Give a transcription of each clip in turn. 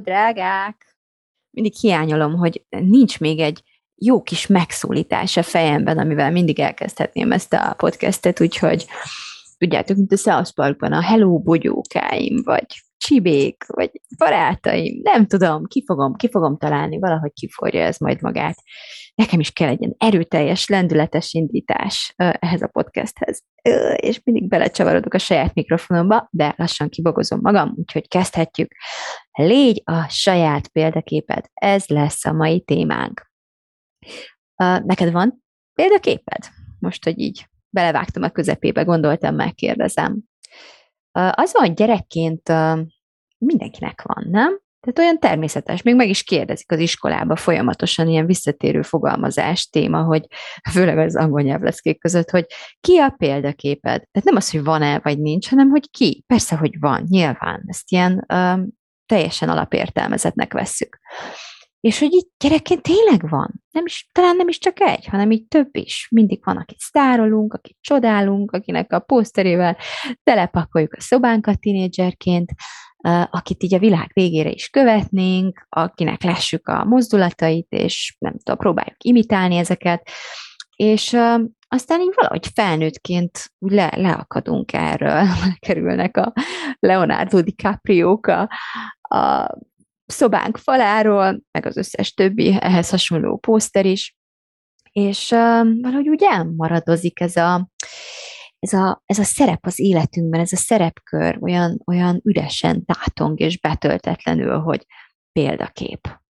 Drágák! Mindig hiányolom, hogy nincs még egy jó kis megszólítás a fejemben, amivel mindig elkezdhetném ezt a podcastet, úgyhogy tudjátok, mint a South Parkban a Hello bogyókáim, vagy csibék, vagy barátaim, nem tudom, ki fogom, ki fogom találni, valahogy kiforja ez majd magát. Nekem is kell egy ilyen erőteljes, lendületes indítás ehhez a podcasthez. És mindig belecsavarodok a saját mikrofonomba, de lassan kibogozom magam, úgyhogy kezdhetjük. Légy a saját példaképed, ez lesz a mai témánk. Neked van példaképed? Most, hogy így belevágtam a közepébe, gondoltam, megkérdezem. Az van, gyerekként mindenkinek van, nem? Tehát olyan természetes, még meg is kérdezik az iskolába folyamatosan ilyen visszatérő fogalmazás téma, hogy főleg az angol nyelvleszkék között, hogy ki a példaképed? Tehát nem az, hogy van-e vagy nincs, hanem hogy ki. Persze, hogy van, nyilván. Ezt ilyen um, teljesen alapértelmezetnek vesszük. És hogy itt gyerekként tényleg van. Nem is, talán nem is csak egy, hanem így több is. Mindig van, akit sztárolunk, akit csodálunk, akinek a poszterével telepakoljuk a szobánkat tínédzserként, akit így a világ végére is követnénk, akinek lessük a mozdulatait, és nem tudom, próbáljuk imitálni ezeket, és aztán így valahogy felnőttként le, leakadunk erről, kerülnek a Leonardo dicaprio a, a szobánk faláról, meg az összes többi ehhez hasonló pószter is, és uh, valahogy úgy elmaradozik ez a, ez a, ez a szerep az életünkben, ez a szerepkör olyan, olyan üresen tátong és betöltetlenül, hogy példakép.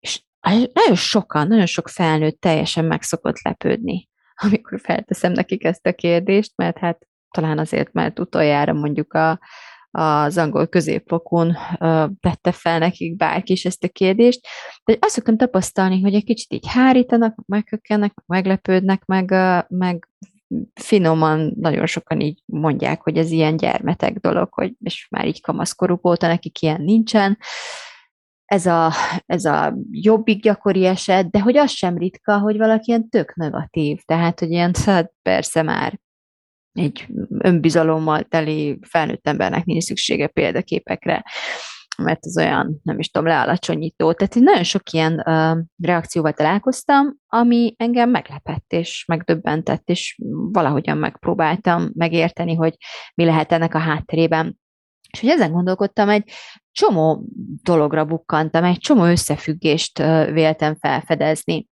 És nagyon sokan, nagyon sok felnőtt teljesen meg szokott lepődni, amikor felteszem nekik ezt a kérdést, mert hát talán azért, mert utoljára mondjuk a, az angol középfokon tette fel nekik bárki is ezt a kérdést, de azt szoktam tapasztalni, hogy egy kicsit így hárítanak, megkökkennek, meglepődnek, meg, meg finoman nagyon sokan így mondják, hogy ez ilyen gyermetek dolog, hogy és már így kamaszkoruk óta nekik ilyen nincsen. Ez a, ez a jobbik gyakori eset, de hogy az sem ritka, hogy valaki ilyen tök negatív, tehát hogy ilyen, hát persze már egy önbizalommal teli felnőtt embernek nincs szüksége példaképekre, mert ez olyan, nem is tudom, lealacsonyító. Tehát én nagyon sok ilyen uh, reakcióval találkoztam, ami engem meglepett és megdöbbentett, és valahogyan megpróbáltam megérteni, hogy mi lehet ennek a hátterében. És hogy ezen gondolkodtam, egy csomó dologra bukkantam, egy csomó összefüggést véltem felfedezni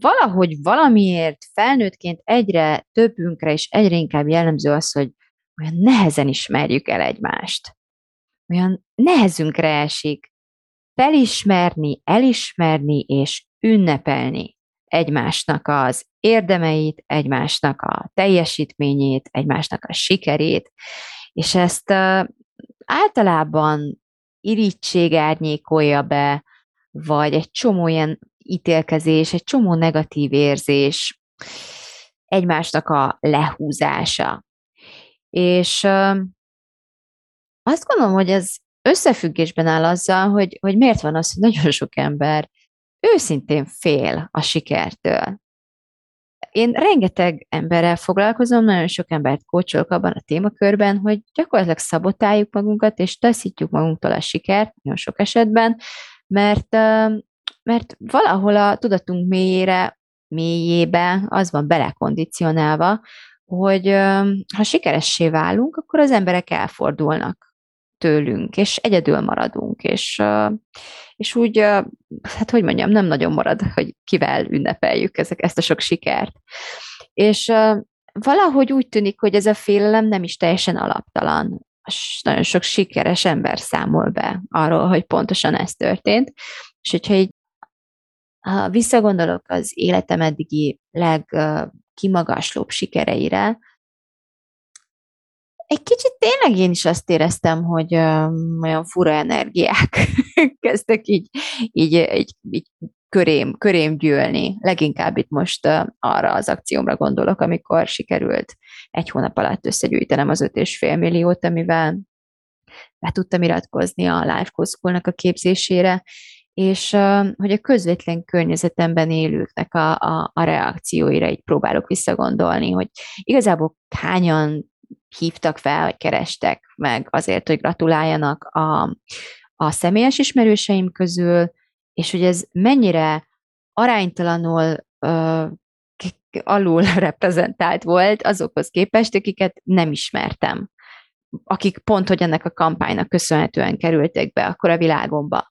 valahogy valamiért felnőttként egyre többünkre és egyre inkább jellemző az, hogy olyan nehezen ismerjük el egymást. Olyan nehezünkre esik felismerni, elismerni és ünnepelni egymásnak az érdemeit, egymásnak a teljesítményét, egymásnak a sikerét, és ezt uh, általában irítség árnyékolja be, vagy egy csomó ilyen ítélkezés, egy csomó negatív érzés, egymásnak a lehúzása. És azt gondolom, hogy ez összefüggésben áll azzal, hogy, hogy miért van az, hogy nagyon sok ember őszintén fél a sikertől. Én rengeteg emberrel foglalkozom, nagyon sok embert kócsolok abban a témakörben, hogy gyakorlatilag szabotáljuk magunkat, és taszítjuk magunktól a sikert, nagyon sok esetben, mert mert valahol a tudatunk mélyére, mélyébe az van belekondicionálva, hogy ha sikeressé válunk, akkor az emberek elfordulnak tőlünk, és egyedül maradunk, és, és úgy, hát hogy mondjam, nem nagyon marad, hogy kivel ünnepeljük ezek, ezt a sok sikert. És valahogy úgy tűnik, hogy ez a félelem nem is teljesen alaptalan. Nagyon sok sikeres ember számol be arról, hogy pontosan ez történt, és hogyha így ha visszagondolok az életem eddigi legkimagaslóbb sikereire, egy kicsit tényleg én is azt éreztem, hogy olyan fura energiák kezdtek így, így, így, így körém, körém gyűlni. Leginkább itt most arra az akciómra gondolok, amikor sikerült egy hónap alatt összegyűjtenem az 5,5 milliót, amivel be tudtam iratkozni a Life School-nak a képzésére, és hogy a közvetlen környezetemben élőknek a, a, a reakcióira így próbálok visszagondolni, hogy igazából hányan hívtak fel, vagy kerestek meg azért, hogy gratuláljanak a, a személyes ismerőseim közül, és hogy ez mennyire aránytalanul ö, alul reprezentált volt azokhoz képest, akiket nem ismertem, akik pont, hogy ennek a kampánynak köszönhetően kerültek be akkor a világomba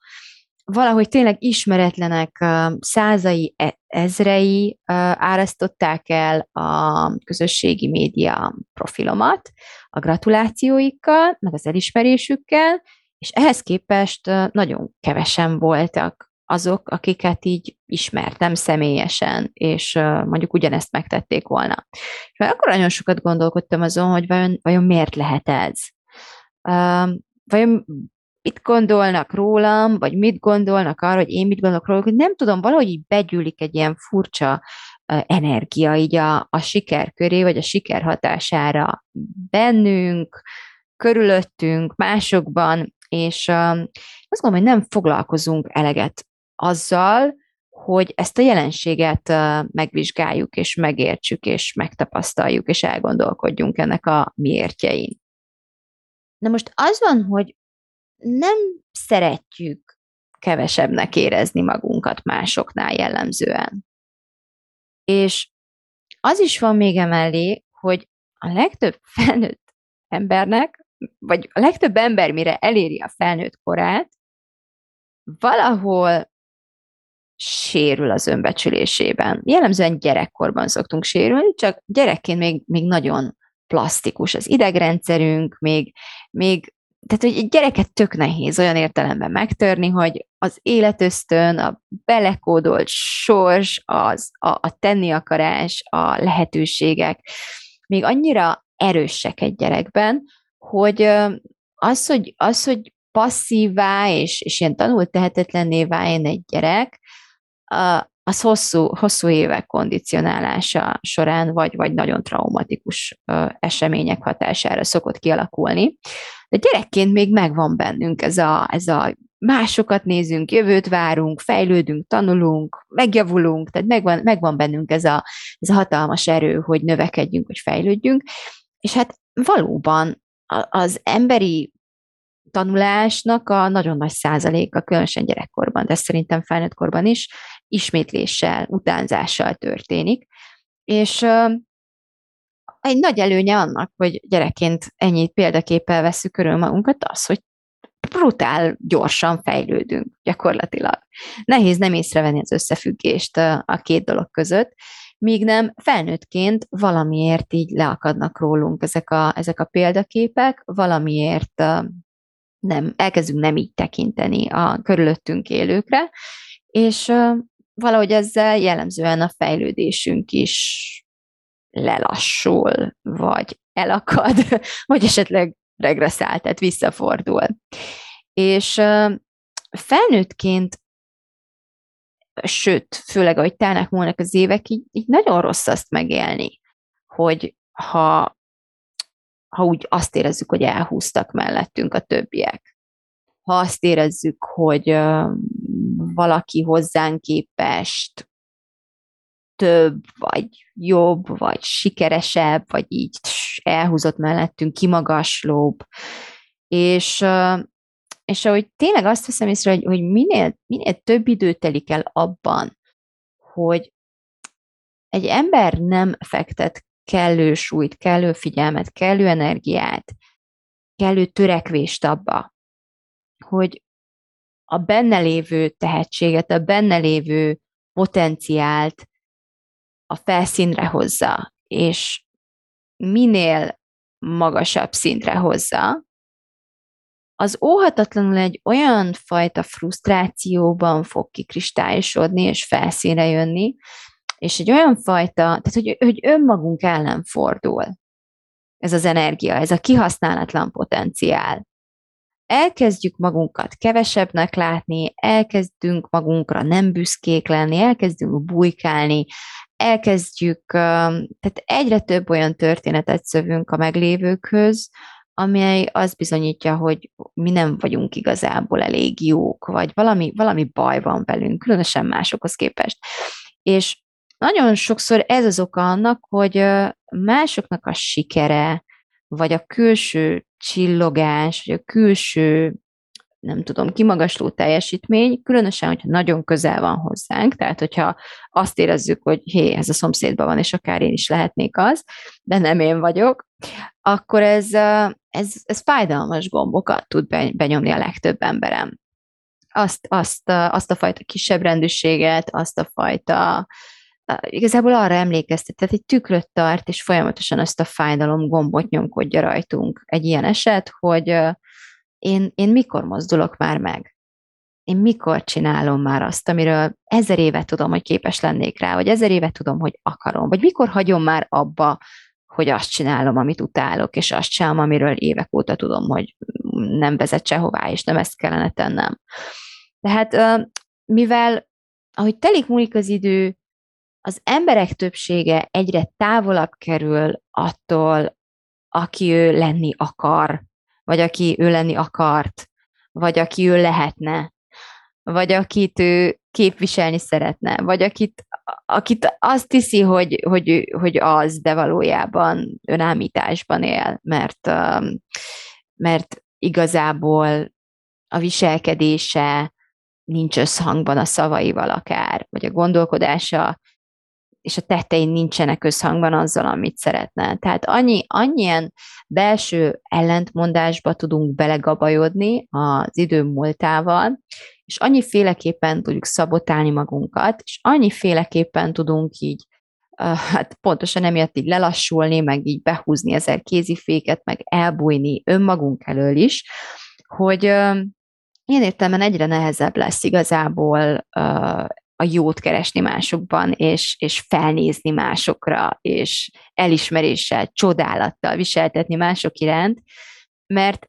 valahogy tényleg ismeretlenek százai, e, ezrei árasztották el a közösségi média profilomat a gratulációikkal, meg az elismerésükkel, és ehhez képest nagyon kevesen voltak azok, akiket így ismertem személyesen, és mondjuk ugyanezt megtették volna. És akkor nagyon sokat gondolkodtam azon, hogy vajon, vajon miért lehet ez? Vajon mit gondolnak rólam, vagy mit gondolnak arra, hogy én mit gondolok hogy nem tudom, valahogy így begyűlik egy ilyen furcsa energia így a, a siker köré, vagy a siker hatására bennünk, körülöttünk, másokban, és azt gondolom, hogy nem foglalkozunk eleget azzal, hogy ezt a jelenséget megvizsgáljuk, és megértsük, és megtapasztaljuk, és elgondolkodjunk ennek a miértjein. Na most az van, hogy nem szeretjük kevesebbnek érezni magunkat másoknál jellemzően. És az is van még emellé, hogy a legtöbb felnőtt embernek, vagy a legtöbb ember, mire eléri a felnőtt korát, valahol sérül az önbecsülésében. Jellemzően gyerekkorban szoktunk sérülni, csak gyerekként még, még nagyon plastikus az idegrendszerünk, még, még tehát, hogy egy gyereket tök nehéz olyan értelemben megtörni, hogy az életösztön, a belekódolt sors, az, a, a tenni akarás, a lehetőségek még annyira erősek egy gyerekben, hogy az, hogy, az, hogy passzívá és, és ilyen tanult tehetetlenné váljon egy gyerek, az hosszú, hosszú évek kondicionálása során, vagy, vagy nagyon traumatikus események hatására szokott kialakulni. De gyerekként még megvan bennünk ez a, ez a másokat nézünk, jövőt várunk, fejlődünk, tanulunk, megjavulunk, tehát megvan, megvan bennünk ez a, ez a hatalmas erő, hogy növekedjünk, hogy fejlődjünk, és hát valóban az emberi tanulásnak a nagyon nagy százaléka, különösen gyerekkorban, de szerintem felnőttkorban is, ismétléssel, utánzással történik. És egy nagy előnye annak, hogy gyerekként ennyi példaképpel veszük körül magunkat, az, hogy brutál gyorsan fejlődünk gyakorlatilag. Nehéz nem észrevenni az összefüggést a két dolog között, míg nem felnőttként valamiért így leakadnak rólunk ezek a, ezek a példaképek, valamiért nem, elkezdünk nem így tekinteni a körülöttünk élőkre, és valahogy ezzel jellemzően a fejlődésünk is lelassul, vagy elakad, vagy esetleg regresszál, tehát visszafordul. És felnőttként, sőt, főleg ahogy telnek múlnak az évek, így, így nagyon rossz azt megélni, hogy ha, ha úgy azt érezzük, hogy elhúztak mellettünk a többiek, ha azt érezzük, hogy valaki hozzánk képest több, vagy jobb, vagy sikeresebb, vagy így elhúzott mellettünk, kimagaslóbb. És, és ahogy tényleg azt veszem észre, hogy, hogy minél, minél több idő telik el abban, hogy egy ember nem fektet kellő súlyt, kellő figyelmet, kellő energiát, kellő törekvést abba, hogy a benne lévő tehetséget, a benne lévő potenciált a felszínre hozza, és minél magasabb szintre hozza, az óhatatlanul egy olyan fajta frusztrációban fog kikristályosodni és felszínre jönni, és egy olyan fajta, tehát hogy, hogy önmagunk ellen fordul. ez az energia, ez a kihasználatlan potenciál. Elkezdjük magunkat kevesebbnek látni, elkezdünk magunkra nem büszkék lenni, elkezdünk bujkálni, elkezdjük, tehát egyre több olyan történetet szövünk a meglévőkhöz, amely azt bizonyítja, hogy mi nem vagyunk igazából elég jók, vagy valami, valami baj van velünk, különösen másokhoz képest. És nagyon sokszor ez az oka annak, hogy másoknak a sikere, vagy a külső csillogás, vagy a külső nem tudom, kimagasló teljesítmény, különösen, hogyha nagyon közel van hozzánk, tehát hogyha azt érezzük, hogy hé, ez a szomszédban van, és akár én is lehetnék az, de nem én vagyok, akkor ez, ez, ez fájdalmas gombokat tud benyomni a legtöbb emberem. Azt, azt, azt a fajta kisebb rendűséget, azt a fajta igazából arra emlékeztet, tehát egy tükröt tart, és folyamatosan azt a fájdalom gombot nyomkodja rajtunk egy ilyen eset, hogy én, én mikor mozdulok már meg? Én mikor csinálom már azt, amiről ezer éve tudom, hogy képes lennék rá, vagy ezer éve tudom, hogy akarom, vagy mikor hagyom már abba, hogy azt csinálom, amit utálok, és azt csinálom, amiről évek óta tudom, hogy nem vezet sehová, és nem ezt kellene tennem. Tehát mivel ahogy telik múlik az idő, az emberek többsége egyre távolabb kerül attól, aki ő lenni akar, vagy aki ő lenni akart, vagy aki ő lehetne, vagy akit ő képviselni szeretne, vagy akit, akit azt hiszi, hogy, hogy, hogy az, de valójában önállításban él, mert, um, mert igazából a viselkedése nincs összhangban a szavaival akár, vagy a gondolkodása és a tettein nincsenek összhangban azzal, amit szeretne. Tehát annyi, annyien belső ellentmondásba tudunk belegabajodni az idő múltával, és annyiféleképpen tudjuk szabotálni magunkat, és annyiféleképpen tudunk így hát pontosan emiatt így lelassulni, meg így behúzni ezer kéziféket, meg elbújni önmagunk elől is, hogy ilyen értelemben egyre nehezebb lesz igazából a jót keresni másokban, és, és felnézni másokra, és elismeréssel, csodálattal viseltetni mások iránt, mert,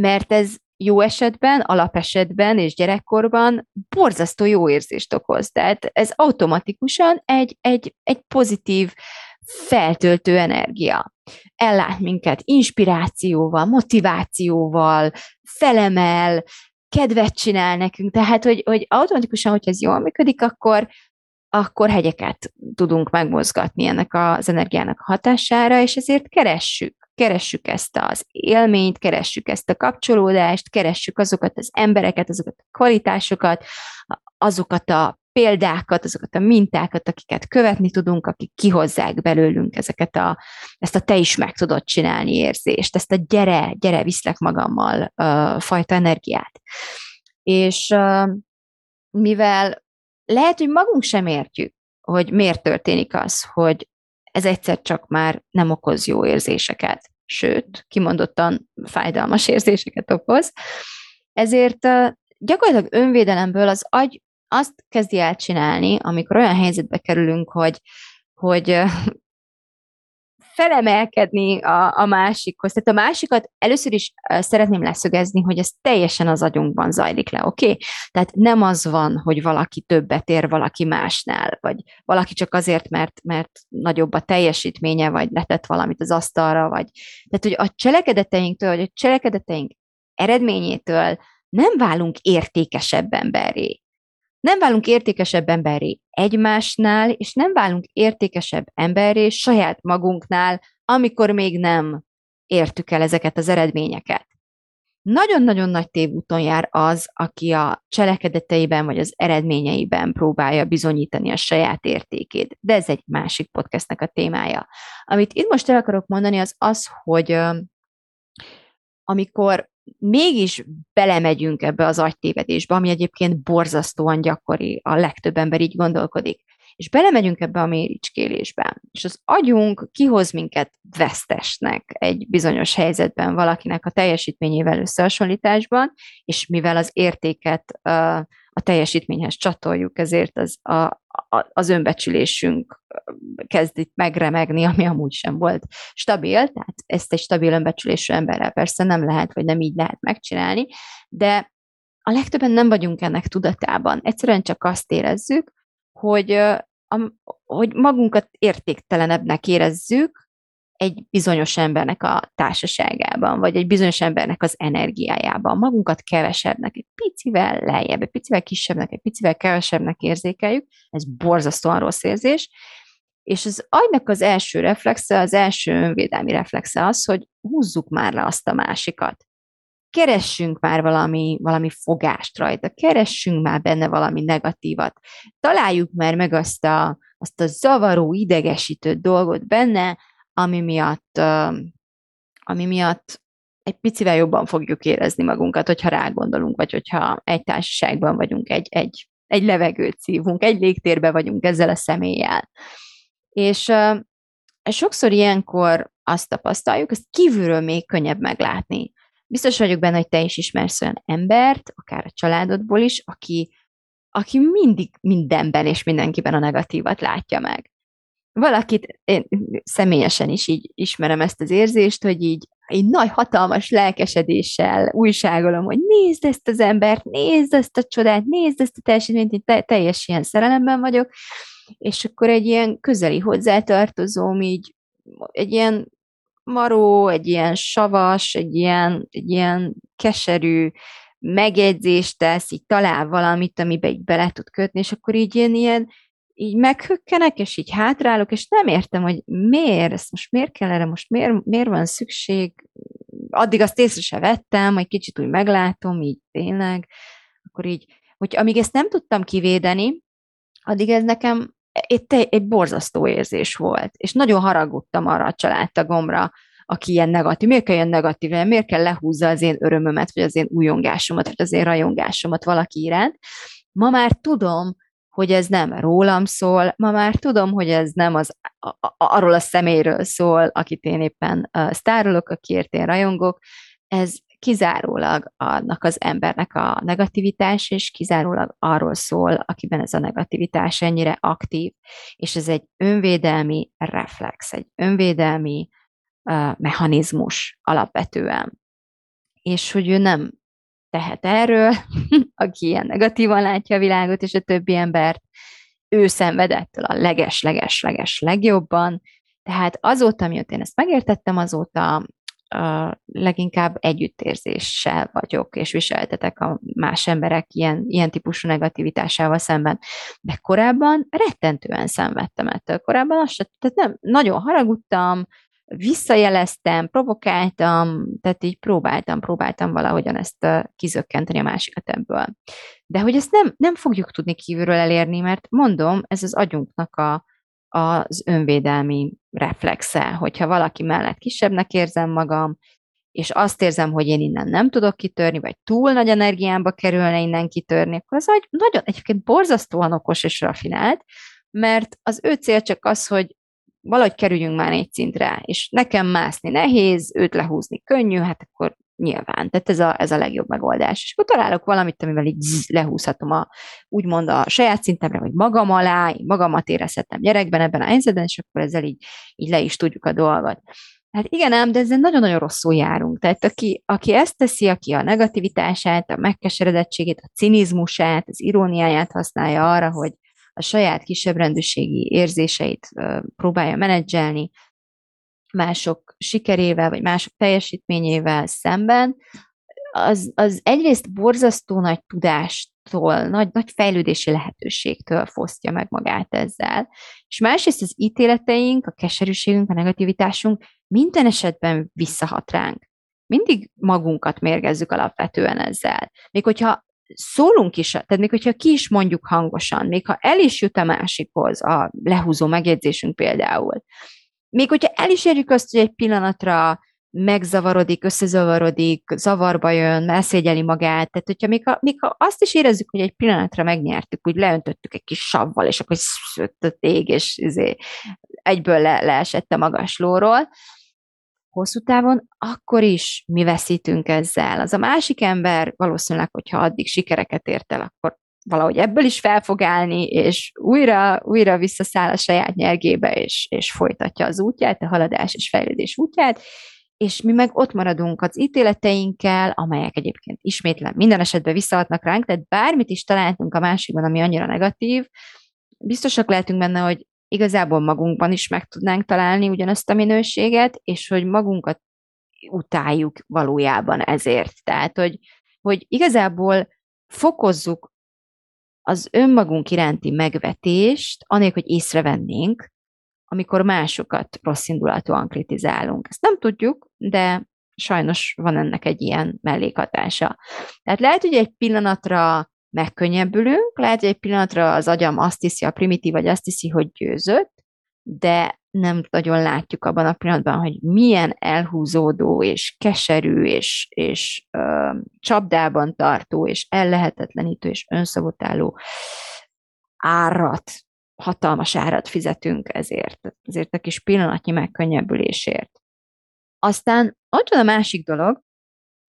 mert ez jó esetben, alapesetben és gyerekkorban borzasztó jó érzést okoz. Tehát ez automatikusan egy, egy, egy pozitív, feltöltő energia. Ellát minket inspirációval, motivációval, felemel, kedvet csinál nekünk, tehát, hogy, hogy automatikusan, hogy ez jól működik, akkor, akkor hegyeket tudunk megmozgatni ennek az energiának hatására, és ezért keressük, keressük ezt az élményt, keressük ezt a kapcsolódást, keressük azokat az embereket, azokat a kvalitásokat, azokat a példákat, azokat a mintákat, akiket követni tudunk, akik kihozzák belőlünk ezeket a, ezt a te is meg tudod csinálni érzést, ezt a gyere, gyere, viszlek magammal uh, fajta energiát. És uh, mivel lehet, hogy magunk sem értjük, hogy miért történik az, hogy ez egyszer csak már nem okoz jó érzéseket, sőt, kimondottan fájdalmas érzéseket okoz, ezért uh, gyakorlatilag önvédelemből az agy azt kezdi el csinálni, amikor olyan helyzetbe kerülünk, hogy, hogy felemelkedni a, a másikhoz. Tehát a másikat először is szeretném leszögezni, hogy ez teljesen az agyunkban zajlik le, oké? Okay? Tehát nem az van, hogy valaki többet ér valaki másnál, vagy valaki csak azért, mert, mert nagyobb a teljesítménye, vagy letett valamit az asztalra, vagy... Tehát, hogy a cselekedeteinktől, vagy a cselekedeteink eredményétől nem válunk értékesebb emberré nem válunk értékesebb emberré egymásnál, és nem válunk értékesebb emberré saját magunknál, amikor még nem értük el ezeket az eredményeket. Nagyon-nagyon nagy tévúton jár az, aki a cselekedeteiben vagy az eredményeiben próbálja bizonyítani a saját értékét. De ez egy másik podcastnek a témája. Amit itt most el akarok mondani, az az, hogy amikor mégis belemegyünk ebbe az agytévedésbe, ami egyébként borzasztóan gyakori, a legtöbb ember így gondolkodik, és belemegyünk ebbe a méricskélésbe, és az agyunk kihoz minket vesztesnek egy bizonyos helyzetben valakinek a teljesítményével összehasonlításban, és mivel az értéket a teljesítményhez csatoljuk, ezért az, a, az önbecsülésünk kezd itt megremegni, ami amúgy sem volt stabil, tehát ezt egy stabil önbecsülésű emberrel persze nem lehet, vagy nem így lehet megcsinálni, de a legtöbben nem vagyunk ennek tudatában. Egyszerűen csak azt érezzük, hogy, hogy magunkat értéktelenebbnek érezzük, egy bizonyos embernek a társaságában, vagy egy bizonyos embernek az energiájában. Magunkat kevesebbnek, egy picivel lejjebb, egy picivel kisebbnek, egy picivel kevesebbnek érzékeljük, ez borzasztóan rossz érzés, és az agynak az első reflexe, az első önvédelmi reflexe az, hogy húzzuk már le azt a másikat. Keressünk már valami, valami fogást rajta, keressünk már benne valami negatívat. Találjuk már meg azt a, azt a zavaró, idegesítő dolgot benne, ami miatt, ami miatt egy picivel jobban fogjuk érezni magunkat, hogyha rágondolunk, vagy hogyha egy társaságban vagyunk, egy, egy, egy levegőt szívunk, egy légtérbe vagyunk ezzel a személlyel. És sokszor ilyenkor azt tapasztaljuk, ezt kívülről még könnyebb meglátni. Biztos vagyok benne, hogy te is ismersz olyan embert, akár a családodból is, aki, aki mindig mindenben és mindenkiben a negatívat látja meg valakit én személyesen is így ismerem ezt az érzést, hogy így egy nagy, hatalmas lelkesedéssel újságolom, hogy nézd ezt az embert, nézd ezt a csodát, nézd ezt a teljesítményt, én te- teljes ilyen szerelemben vagyok, és akkor egy ilyen közeli hozzátartozóm így, egy ilyen maró, egy ilyen savas, egy ilyen, egy ilyen keserű megjegyzést tesz, így talál valamit, amibe így bele tud kötni, és akkor így ilyen, ilyen így meghökkenek, és így hátrálok, és nem értem, hogy miért, ezt most miért kell erre, most miért, miért van szükség, addig azt észre se vettem, egy kicsit úgy meglátom, így tényleg, akkor így, hogy amíg ezt nem tudtam kivédeni, addig ez nekem egy, egy borzasztó érzés volt, és nagyon haragudtam arra a családtagomra, aki ilyen negatív, miért kell ilyen negatív, miért kell lehúzza az én örömömet, vagy az én újongásomat, vagy az én rajongásomat valaki iránt. Ma már tudom, hogy ez nem rólam szól, ma már tudom, hogy ez nem az, a, arról a személyről szól, akit én éppen uh, sztárolok, akiért én rajongok, ez kizárólag annak az embernek a negativitás, és kizárólag arról szól, akiben ez a negativitás ennyire aktív, és ez egy önvédelmi reflex, egy önvédelmi uh, mechanizmus alapvetően. És hogy ő nem tehet erről, aki ilyen negatívan látja a világot és a többi embert, ő szenvedettől a leges-leges-leges legjobban, tehát azóta, mióta én ezt megértettem, azóta uh, leginkább együttérzéssel vagyok, és viseltetek a más emberek ilyen, ilyen típusú negativitásával szemben. De korábban rettentően szenvedtem ettől. Korábban azt tehát nem, nagyon haragudtam, visszajeleztem, provokáltam, tehát így próbáltam, próbáltam valahogyan ezt kizökkenteni a másikat ebből. De hogy ezt nem, nem fogjuk tudni kívülről elérni, mert mondom, ez az agyunknak a, az önvédelmi reflexe, hogyha valaki mellett kisebbnek érzem magam, és azt érzem, hogy én innen nem tudok kitörni, vagy túl nagy energiámba kerülne innen kitörni, akkor az agy nagyon egyébként borzasztóan okos és rafinált, mert az ő cél csak az, hogy valahogy kerüljünk már egy szintre, és nekem mászni nehéz, őt lehúzni könnyű, hát akkor nyilván. Tehát ez a, ez a legjobb megoldás. És akkor találok valamit, amivel így zzz, lehúzhatom a, úgymond a saját szintemre, vagy magam alá, én magamat érezhetem gyerekben ebben a helyzetben, és akkor ezzel így, így le is tudjuk a dolgot. Hát igen ám, de ezzel nagyon-nagyon rosszul járunk. Tehát aki, aki ezt teszi, aki a negativitását, a megkeseredettségét, a cinizmusát, az iróniáját használja arra, hogy a saját kisebbrendűségi érzéseit próbálja menedzselni mások sikerével, vagy mások teljesítményével szemben, az, az egyrészt borzasztó nagy tudástól, nagy, nagy fejlődési lehetőségtől fosztja meg magát ezzel. És másrészt az ítéleteink, a keserűségünk, a negativitásunk minden esetben visszahat ránk. Mindig magunkat mérgezzük alapvetően ezzel. Még hogyha szólunk is, tehát még hogyha ki is mondjuk hangosan, még ha el is jut a másikhoz a lehúzó megjegyzésünk például, még hogyha el is érjük azt, hogy egy pillanatra megzavarodik, összezavarodik, zavarba jön, elszégyeli magát, tehát hogyha még ha, még ha azt is érezzük, hogy egy pillanatra megnyertük, úgy leöntöttük egy kis savval, és akkor szött ég, és izé, egyből le, leesett a magaslóról, hosszú távon, akkor is mi veszítünk ezzel. Az a másik ember valószínűleg, hogyha addig sikereket ért el, akkor valahogy ebből is fel fog állni, és újra, újra visszaszáll a saját nyergébe, és, és folytatja az útját, a haladás és fejlődés útját, és mi meg ott maradunk az ítéleteinkkel, amelyek egyébként ismétlen minden esetben visszaadnak ránk, tehát bármit is találtunk a másikban, ami annyira negatív, biztosak lehetünk benne, hogy igazából magunkban is meg tudnánk találni ugyanazt a minőséget, és hogy magunkat utáljuk valójában ezért. Tehát, hogy, hogy igazából fokozzuk az önmagunk iránti megvetést, anélkül, hogy észrevennénk, amikor másokat rossz indulatúan kritizálunk. Ezt nem tudjuk, de sajnos van ennek egy ilyen mellékhatása. Tehát lehet, hogy egy pillanatra megkönnyebbülünk, lehet, hogy egy pillanatra az agyam azt hiszi, a primitív vagy azt hiszi, hogy győzött, de nem nagyon látjuk abban a pillanatban, hogy milyen elhúzódó és keserű és, és ö, csapdában tartó és ellehetetlenítő és önszabotáló árat, hatalmas árat fizetünk ezért, ezért a kis pillanatnyi megkönnyebbülésért. Aztán ott van a másik dolog,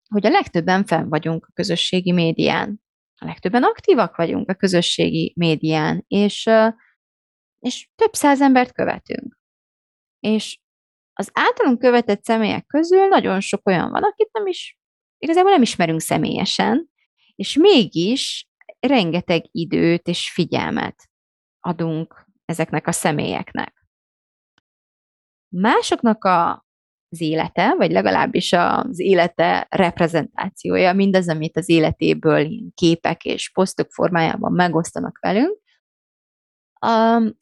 hogy a legtöbben fenn vagyunk a közösségi médián. A legtöbben aktívak vagyunk a közösségi médián, és, és több száz embert követünk. És az általunk követett személyek közül nagyon sok olyan van, akit nem is, igazából nem ismerünk személyesen, és mégis rengeteg időt és figyelmet adunk ezeknek a személyeknek. Másoknak a, az élete, vagy legalábbis az élete reprezentációja, mindaz, amit az életéből képek és posztok formájában megosztanak velünk,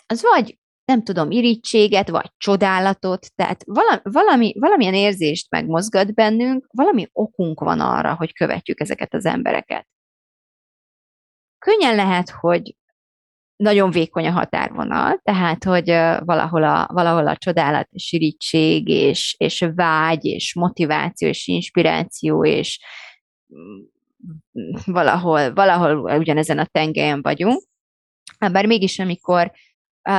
az vagy nem tudom, irítséget, vagy csodálatot, tehát valami, valami, valamilyen érzést megmozgat bennünk, valami okunk van arra, hogy követjük ezeket az embereket. Könnyen lehet, hogy nagyon vékony a határvonal, tehát, hogy valahol a, valahol a csodálat és irítség, és, és vágy, és motiváció, és inspiráció, és mm, valahol, valahol ugyanezen a tengelyen vagyunk. Bár mégis, amikor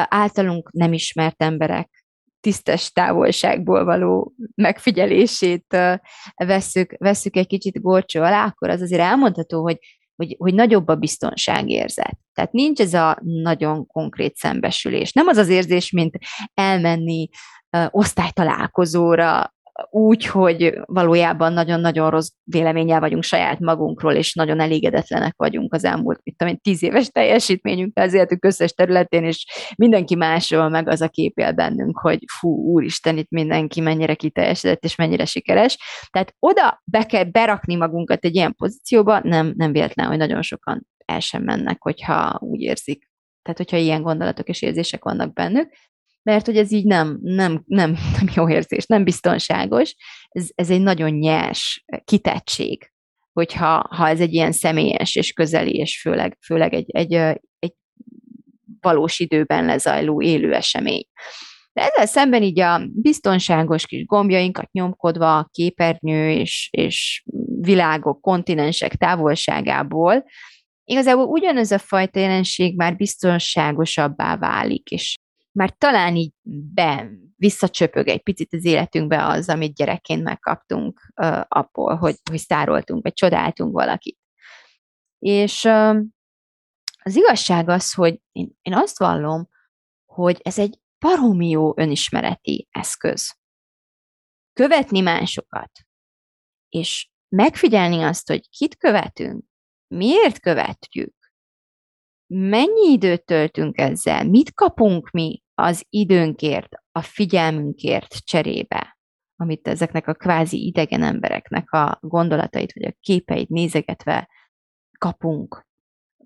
általunk nem ismert emberek tisztes távolságból való megfigyelését veszük, veszük egy kicsit gorcsó alá, akkor az azért elmondható, hogy, hogy, hogy nagyobb a biztonságérzet. Tehát nincs ez a nagyon konkrét szembesülés. Nem az az érzés, mint elmenni osztálytalálkozóra, úgy, hogy valójában nagyon-nagyon rossz véleménnyel vagyunk saját magunkról, és nagyon elégedetlenek vagyunk az elmúlt, mit tudom én, tíz éves teljesítményünkkel az életünk összes területén, és mindenki másról meg az a kép él bennünk, hogy fú, úristen, itt mindenki mennyire kiteljesedett, és mennyire sikeres. Tehát oda be kell berakni magunkat egy ilyen pozícióba, nem, nem véletlen, hogy nagyon sokan el sem mennek, hogyha úgy érzik. Tehát, hogyha ilyen gondolatok és érzések vannak bennük mert hogy ez így nem, nem, nem, nem jó érzés, nem biztonságos, ez, ez egy nagyon nyers kitettség, hogyha ha ez egy ilyen személyes és közeli, és főleg, főleg egy, egy, egy valós időben lezajló élő esemény. De ezzel szemben így a biztonságos kis gombjainkat nyomkodva képernyő és, és világok, kontinensek távolságából, igazából ugyanez a fajta jelenség már biztonságosabbá válik, és már talán így be, visszacsöpög egy picit az életünkbe az, amit gyerekként megkaptunk uh, abból, hogy, hogy szároltunk, vagy csodáltunk valakit. És uh, az igazság az, hogy én, én azt vallom, hogy ez egy baromi jó önismereti eszköz. Követni másokat, és megfigyelni azt, hogy kit követünk, miért követjük, mennyi időt töltünk ezzel, mit kapunk mi az időnkért, a figyelmünkért cserébe, amit ezeknek a kvázi idegen embereknek a gondolatait, vagy a képeit nézegetve kapunk.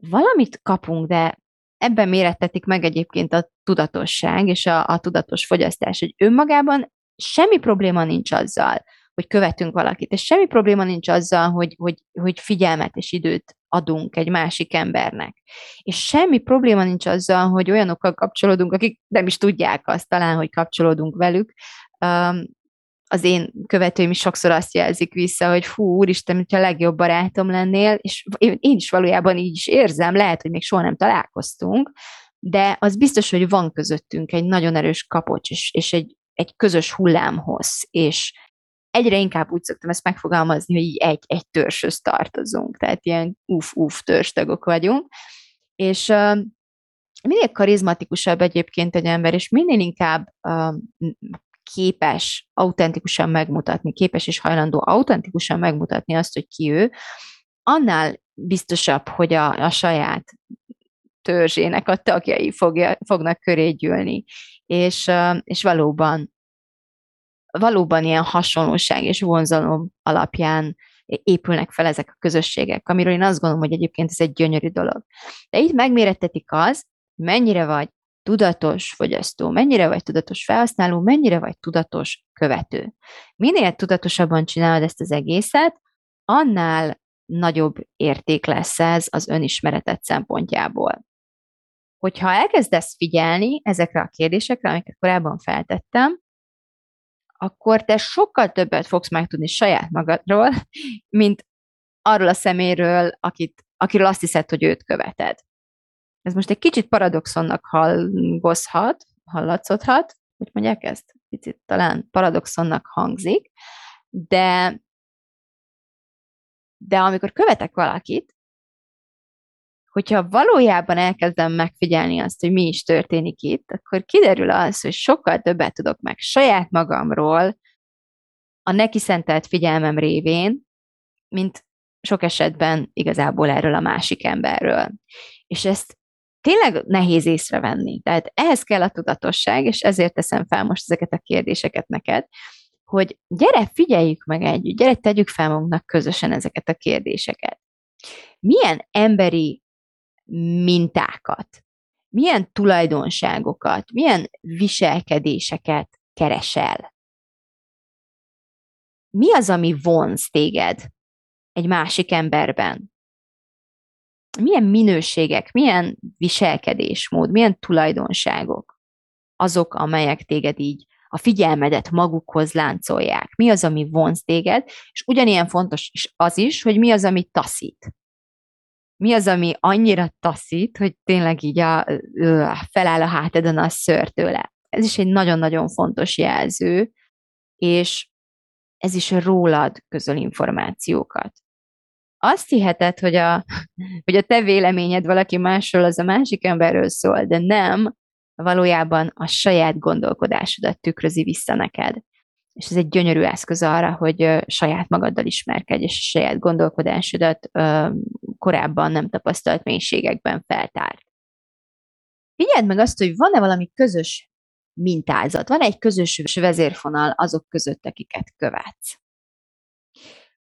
Valamit kapunk, de ebben mérettetik meg egyébként a tudatosság és a, a tudatos fogyasztás, hogy önmagában semmi probléma nincs azzal, hogy követünk valakit, és semmi probléma nincs azzal, hogy, hogy, hogy figyelmet és időt adunk egy másik embernek. És semmi probléma nincs azzal, hogy olyanokkal kapcsolódunk, akik nem is tudják azt talán, hogy kapcsolódunk velük. Az én követőim is sokszor azt jelzik vissza, hogy fú, úristen, hogyha a legjobb barátom lennél, és én is valójában így is érzem, lehet, hogy még soha nem találkoztunk, de az biztos, hogy van közöttünk egy nagyon erős kapocs, és, és egy, egy közös hullámhoz, és, egyre inkább úgy szoktam ezt megfogalmazni, hogy így egy, egy törzshöz tartozunk, tehát ilyen uf-uf törzstagok vagyunk, és uh, minél karizmatikusabb egyébként egy ember, és minél inkább uh, képes autentikusan megmutatni, képes és hajlandó autentikusan megmutatni azt, hogy ki ő, annál biztosabb, hogy a, a saját törzsének a tagjai fogja, fognak köré gyűlni. És, és valóban, valóban ilyen hasonlóság és vonzalom alapján épülnek fel ezek a közösségek, amiről én azt gondolom, hogy egyébként ez egy gyönyörű dolog. De itt megmérettetik az, mennyire vagy tudatos fogyasztó, mennyire vagy tudatos felhasználó, mennyire vagy tudatos követő. Minél tudatosabban csinálod ezt az egészet, annál nagyobb érték lesz ez az önismeretet szempontjából. Hogyha elkezdesz figyelni ezekre a kérdésekre, amiket korábban feltettem, akkor te sokkal többet fogsz megtudni saját magadról, mint arról a szeméről, akit, akiről azt hiszed, hogy őt követed. Ez most egy kicsit paradoxonnak hallgozhat, hallatszódhat, hogy mondják ezt? Picit talán paradoxonnak hangzik, de, de amikor követek valakit, hogyha valójában elkezdem megfigyelni azt, hogy mi is történik itt, akkor kiderül az, hogy sokkal többet tudok meg saját magamról, a neki szentelt figyelmem révén, mint sok esetben igazából erről a másik emberről. És ezt tényleg nehéz észrevenni. Tehát ehhez kell a tudatosság, és ezért teszem fel most ezeket a kérdéseket neked, hogy gyere, figyeljük meg együtt, gyere, tegyük fel magunknak közösen ezeket a kérdéseket. Milyen emberi mintákat, milyen tulajdonságokat, milyen viselkedéseket keresel? Mi az, ami vonz téged egy másik emberben? milyen minőségek, milyen viselkedésmód, milyen tulajdonságok azok, amelyek téged így a figyelmedet magukhoz láncolják. Mi az, ami vonz téged, és ugyanilyen fontos is az is, hogy mi az, ami taszít. Mi az, ami annyira taszít, hogy tényleg így a, a feláll a hátadon a szőr tőle. Ez is egy nagyon-nagyon fontos jelző, és ez is rólad közöl információkat azt hiheted, hogy a, hogy a te véleményed valaki másról, az a másik emberről szól, de nem, valójában a saját gondolkodásodat tükrözi vissza neked. És ez egy gyönyörű eszköz arra, hogy saját magaddal ismerkedj, és saját gondolkodásodat korábban nem tapasztalt mélységekben feltárt. Figyeld meg azt, hogy van-e valami közös mintázat, van -e egy közös vezérfonal azok között, akiket követsz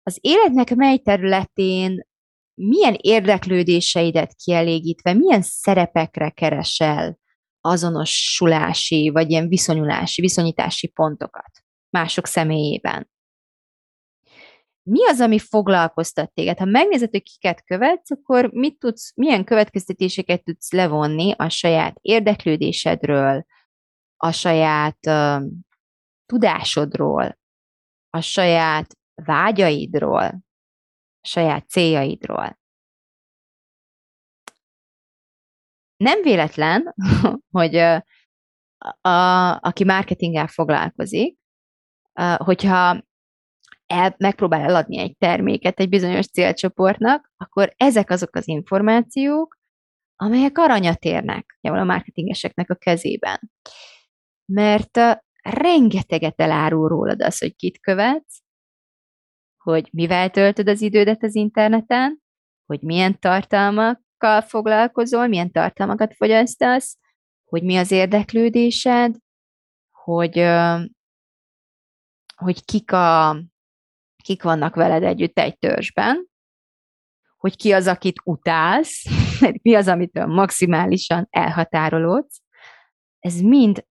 az életnek mely területén milyen érdeklődéseidet kielégítve, milyen szerepekre keresel azonosulási, vagy ilyen viszonyulási, viszonyítási pontokat mások személyében. Mi az, ami foglalkoztat téged? Ha megnézed, hogy kiket követsz, akkor mit tudsz, milyen következtetéseket tudsz levonni a saját érdeklődésedről, a saját uh, tudásodról, a saját vágyaidról, saját céljaidról. Nem véletlen, hogy a, a, aki marketinggel foglalkozik, hogyha el, megpróbál eladni egy terméket egy bizonyos célcsoportnak, akkor ezek azok az információk, amelyek aranyat érnek a marketingeseknek a kezében. Mert rengeteget elárul rólad az, hogy kit követsz, hogy mivel töltöd az idődet az interneten, hogy milyen tartalmakkal foglalkozol, milyen tartalmakat fogyasztasz, hogy mi az érdeklődésed, hogy, hogy kik, a, kik vannak veled együtt egy törzsben, hogy ki az, akit utálsz, mi az, amitől maximálisan elhatárolódsz. Ez mind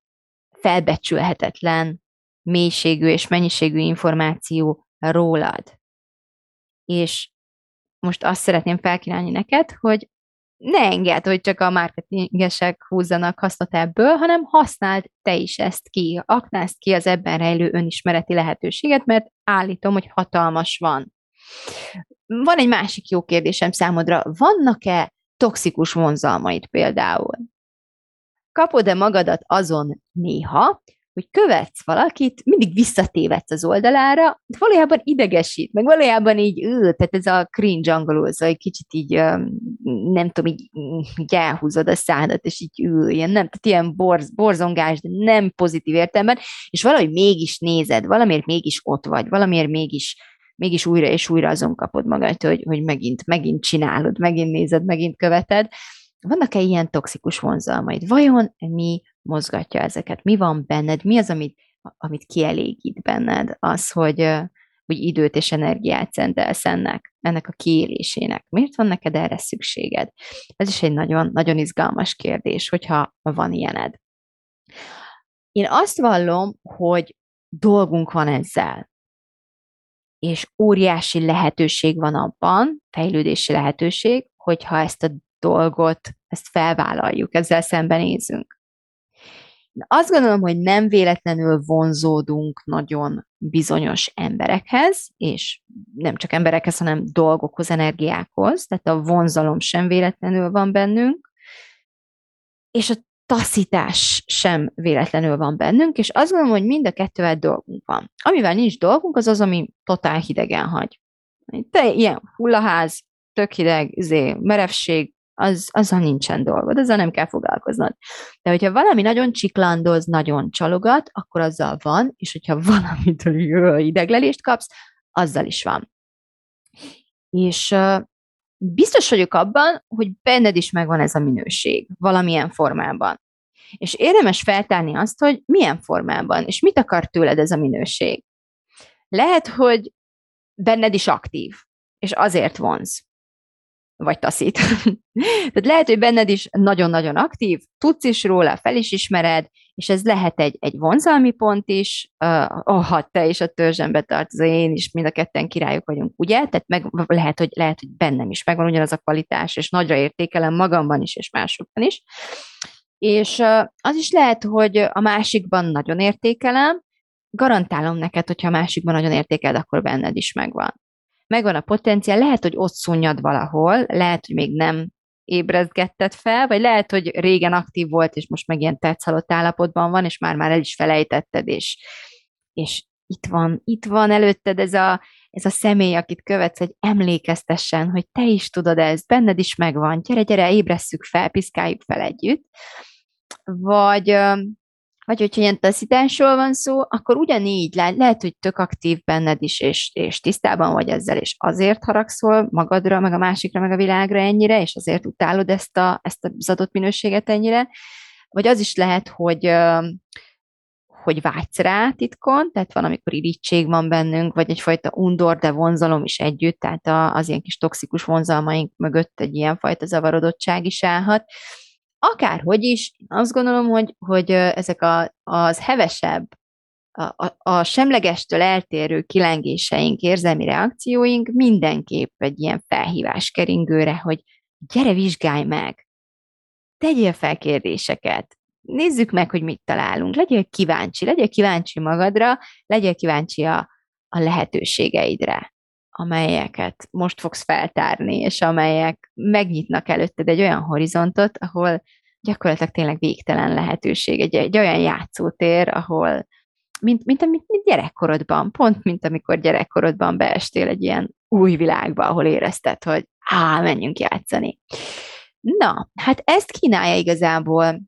felbecsülhetetlen mélységű és mennyiségű információ rólad. És most azt szeretném felkínálni neked, hogy ne engedd, hogy csak a marketingesek húzzanak hasznot ebből, hanem használd te is ezt ki, aknázd ki az ebben rejlő önismereti lehetőséget, mert állítom, hogy hatalmas van. Van egy másik jó kérdésem számodra. Vannak-e toxikus vonzalmaid például? Kapod-e magadat azon néha, hogy követsz valakit, mindig visszatévedsz az oldalára, de valójában idegesít, meg valójában így, ő, tehát ez a cringe angolul, szóval egy kicsit így, nem tudom, így, így elhúzod a szádat, és így ül, ilyen, nem, tehát ilyen borz, borzongás, de nem pozitív értelemben, és valahogy mégis nézed, valamiért mégis ott vagy, valamiért mégis mégis újra és újra azon kapod magad, hogy, hogy megint, megint csinálod, megint nézed, megint követed. Vannak-e ilyen toxikus vonzalmaid? Vajon mi mozgatja ezeket? Mi van benned? Mi az, amit, amit kielégít benned? Az, hogy, hogy időt és energiát szentelsz ennek, ennek a kiélésének. Miért van neked erre szükséged? Ez is egy nagyon, nagyon izgalmas kérdés, hogyha van ilyened. Én azt vallom, hogy dolgunk van ezzel és óriási lehetőség van abban, fejlődési lehetőség, hogyha ezt a dolgot, ezt felvállaljuk, ezzel szembenézünk. Azt gondolom, hogy nem véletlenül vonzódunk nagyon bizonyos emberekhez, és nem csak emberekhez, hanem dolgokhoz, energiákhoz, tehát a vonzalom sem véletlenül van bennünk, és a taszítás sem véletlenül van bennünk, és azt gondolom, hogy mind a kettővel dolgunk van. Amivel nincs dolgunk, az az, ami totál hidegen hagy. Te ilyen hullaház, tök hideg, izé, merevség, az, azzal nincsen dolgod, azzal nem kell foglalkoznod. De hogyha valami nagyon csiklandoz, nagyon csalogat, akkor azzal van, és hogyha valamitől ideglelést kapsz, azzal is van. És biztos vagyok abban, hogy benned is megvan ez a minőség, valamilyen formában. És érdemes feltárni azt, hogy milyen formában, és mit akar tőled ez a minőség. Lehet, hogy benned is aktív, és azért vonz vagy taszít. Tehát lehet, hogy benned is nagyon-nagyon aktív, tudsz is róla, fel is ismered, és ez lehet egy, egy vonzalmi pont is, uh, oh, ha te is a törzsembe tartozol, én is, mind a ketten királyok vagyunk, ugye? Tehát meg, lehet, hogy, lehet, hogy bennem is megvan ugyanaz a kvalitás, és nagyra értékelem magamban is, és másokban is. És uh, az is lehet, hogy a másikban nagyon értékelem, garantálom neked, hogyha a másikban nagyon értékeled, akkor benned is megvan megvan a potenciál, lehet, hogy ott szunnyad valahol, lehet, hogy még nem ébrezgetted fel, vagy lehet, hogy régen aktív volt, és most meg ilyen tetszalott állapotban van, és már-már el is felejtetted, és, és itt van, itt van előtted ez a, ez a személy, akit követsz, hogy emlékeztessen, hogy te is tudod ezt, benned is megvan, gyere, gyere, ébresszük fel, piszkáljuk fel együtt. Vagy vagy hogyha ilyen taszításról van szó, akkor ugyanígy le, lehet, hogy tök aktív benned is, és, és tisztában vagy ezzel, és azért haragszol magadra, meg a másikra, meg a világra ennyire, és azért utálod ezt, a, ezt az adott minőséget ennyire, vagy az is lehet, hogy hogy vágysz rá titkon, tehát van, amikor irítség van bennünk, vagy egyfajta undor, de vonzalom is együtt, tehát az ilyen kis toxikus vonzalmaink mögött egy ilyen fajta zavarodottság is állhat, Akárhogy is, azt gondolom, hogy, hogy ezek a, az hevesebb, a, a, a semlegestől eltérő kilengéseink, érzelmi reakcióink mindenképp egy ilyen felhívás keringőre, hogy gyere, vizsgálj meg, tegyél fel kérdéseket, nézzük meg, hogy mit találunk, legyél kíváncsi, legyél kíváncsi magadra, legyél kíváncsi a, a lehetőségeidre amelyeket most fogsz feltárni, és amelyek megnyitnak előtted egy olyan horizontot, ahol gyakorlatilag tényleg végtelen lehetőség, egy, egy olyan játszótér, ahol mint, mint, mint, mint gyerekkorodban, pont mint amikor gyerekkorodban beestél egy ilyen új világba, ahol érezted, hogy á, menjünk játszani. Na, hát ezt kínálja igazából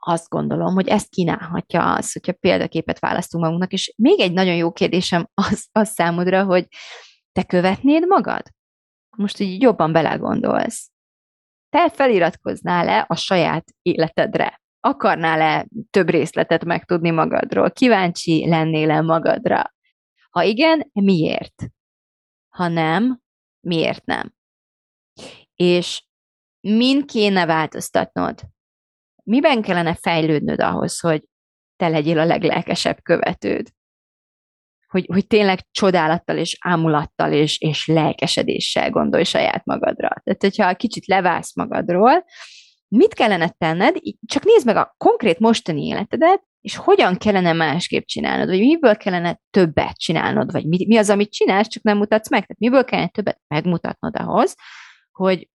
azt gondolom, hogy ezt kínálhatja az, hogyha példaképet választunk magunknak, és még egy nagyon jó kérdésem az, az számodra, hogy te követnéd magad? Most így jobban belegondolsz. Te feliratkoznál-e a saját életedre? Akarnál-e több részletet megtudni magadról? Kíváncsi lennél-e magadra? Ha igen, miért? Ha nem, miért nem? És min kéne változtatnod? Miben kellene fejlődnöd ahhoz, hogy te legyél a leglelkesebb követőd? Hogy, hogy tényleg csodálattal és ámulattal és, és lelkesedéssel gondolj saját magadra. Tehát, hogyha kicsit leválsz magadról, mit kellene tenned, csak nézd meg a konkrét mostani életedet, és hogyan kellene másképp csinálnod, vagy miből kellene többet csinálnod, vagy mi, mi az, amit csinálsz, csak nem mutatsz meg. Tehát miből kellene többet megmutatnod ahhoz, hogy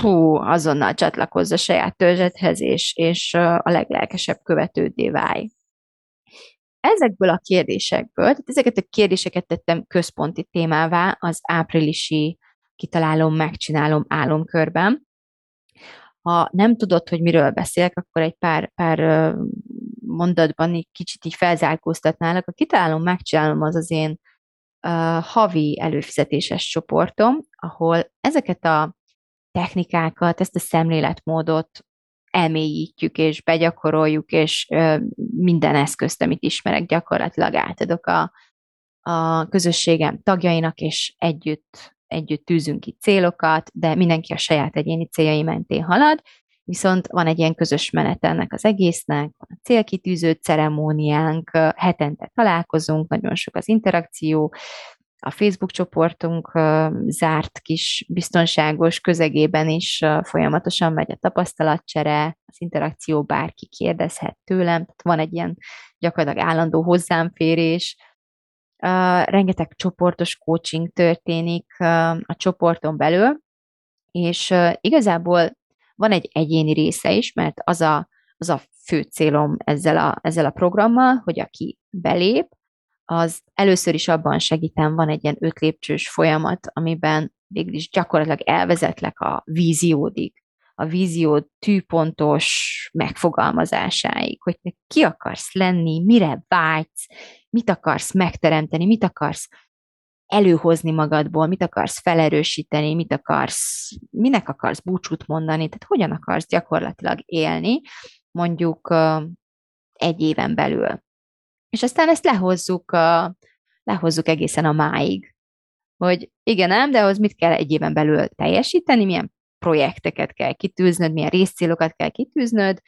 fú, azonnal csatlakozz a saját törzsedhez, és, és a leglelkesebb követődé válj. ezekből a kérdésekből, tehát ezeket a kérdéseket tettem központi témává az áprilisi kitalálom, megcsinálom álomkörben. Ha nem tudod, hogy miről beszélek, akkor egy pár, pár mondatban egy kicsit így felzárkóztatnálak. A kitalálom, megcsinálom az az én uh, havi előfizetéses csoportom, ahol ezeket a technikákat, ezt a szemléletmódot elmélyítjük, és begyakoroljuk, és minden eszközt, amit ismerek, gyakorlatilag átadok a, a közösségem tagjainak, és együtt, együtt tűzünk ki célokat, de mindenki a saját egyéni céljai mentén halad, viszont van egy ilyen közös menet ennek az egésznek, van a célkitűző ceremóniánk, hetente találkozunk, nagyon sok az interakció, a Facebook csoportunk zárt kis biztonságos közegében is folyamatosan megy a tapasztalatcsere, az interakció bárki kérdezhet tőlem, tehát van egy ilyen gyakorlatilag állandó hozzámférés, rengeteg csoportos coaching történik a csoporton belül, és igazából van egy egyéni része is, mert az a, az a fő célom ezzel a, ezzel a programmal, hogy aki belép, az először is abban segítem, van egy ilyen öt folyamat, amiben végül is gyakorlatilag elvezetlek a víziódig, a vízió tűpontos megfogalmazásáig, hogy te ki akarsz lenni, mire vágysz, mit akarsz megteremteni, mit akarsz előhozni magadból, mit akarsz felerősíteni, mit akarsz, minek akarsz búcsút mondani, tehát hogyan akarsz gyakorlatilag élni, mondjuk egy éven belül. És aztán ezt lehozzuk, lehozzuk egészen a máig. Hogy igen, nem, de ahhoz mit kell egy éven belül teljesíteni, milyen projekteket kell kitűznöd, milyen részcélokat kell kitűznöd,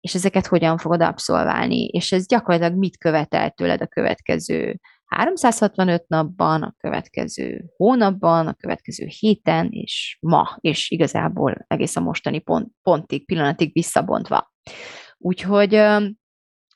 és ezeket hogyan fogod abszolválni, és ez gyakorlatilag mit követel tőled a következő 365 napban, a következő hónapban, a következő héten, és ma, és igazából egész a mostani pont, pontig, pillanatig visszabontva. Úgyhogy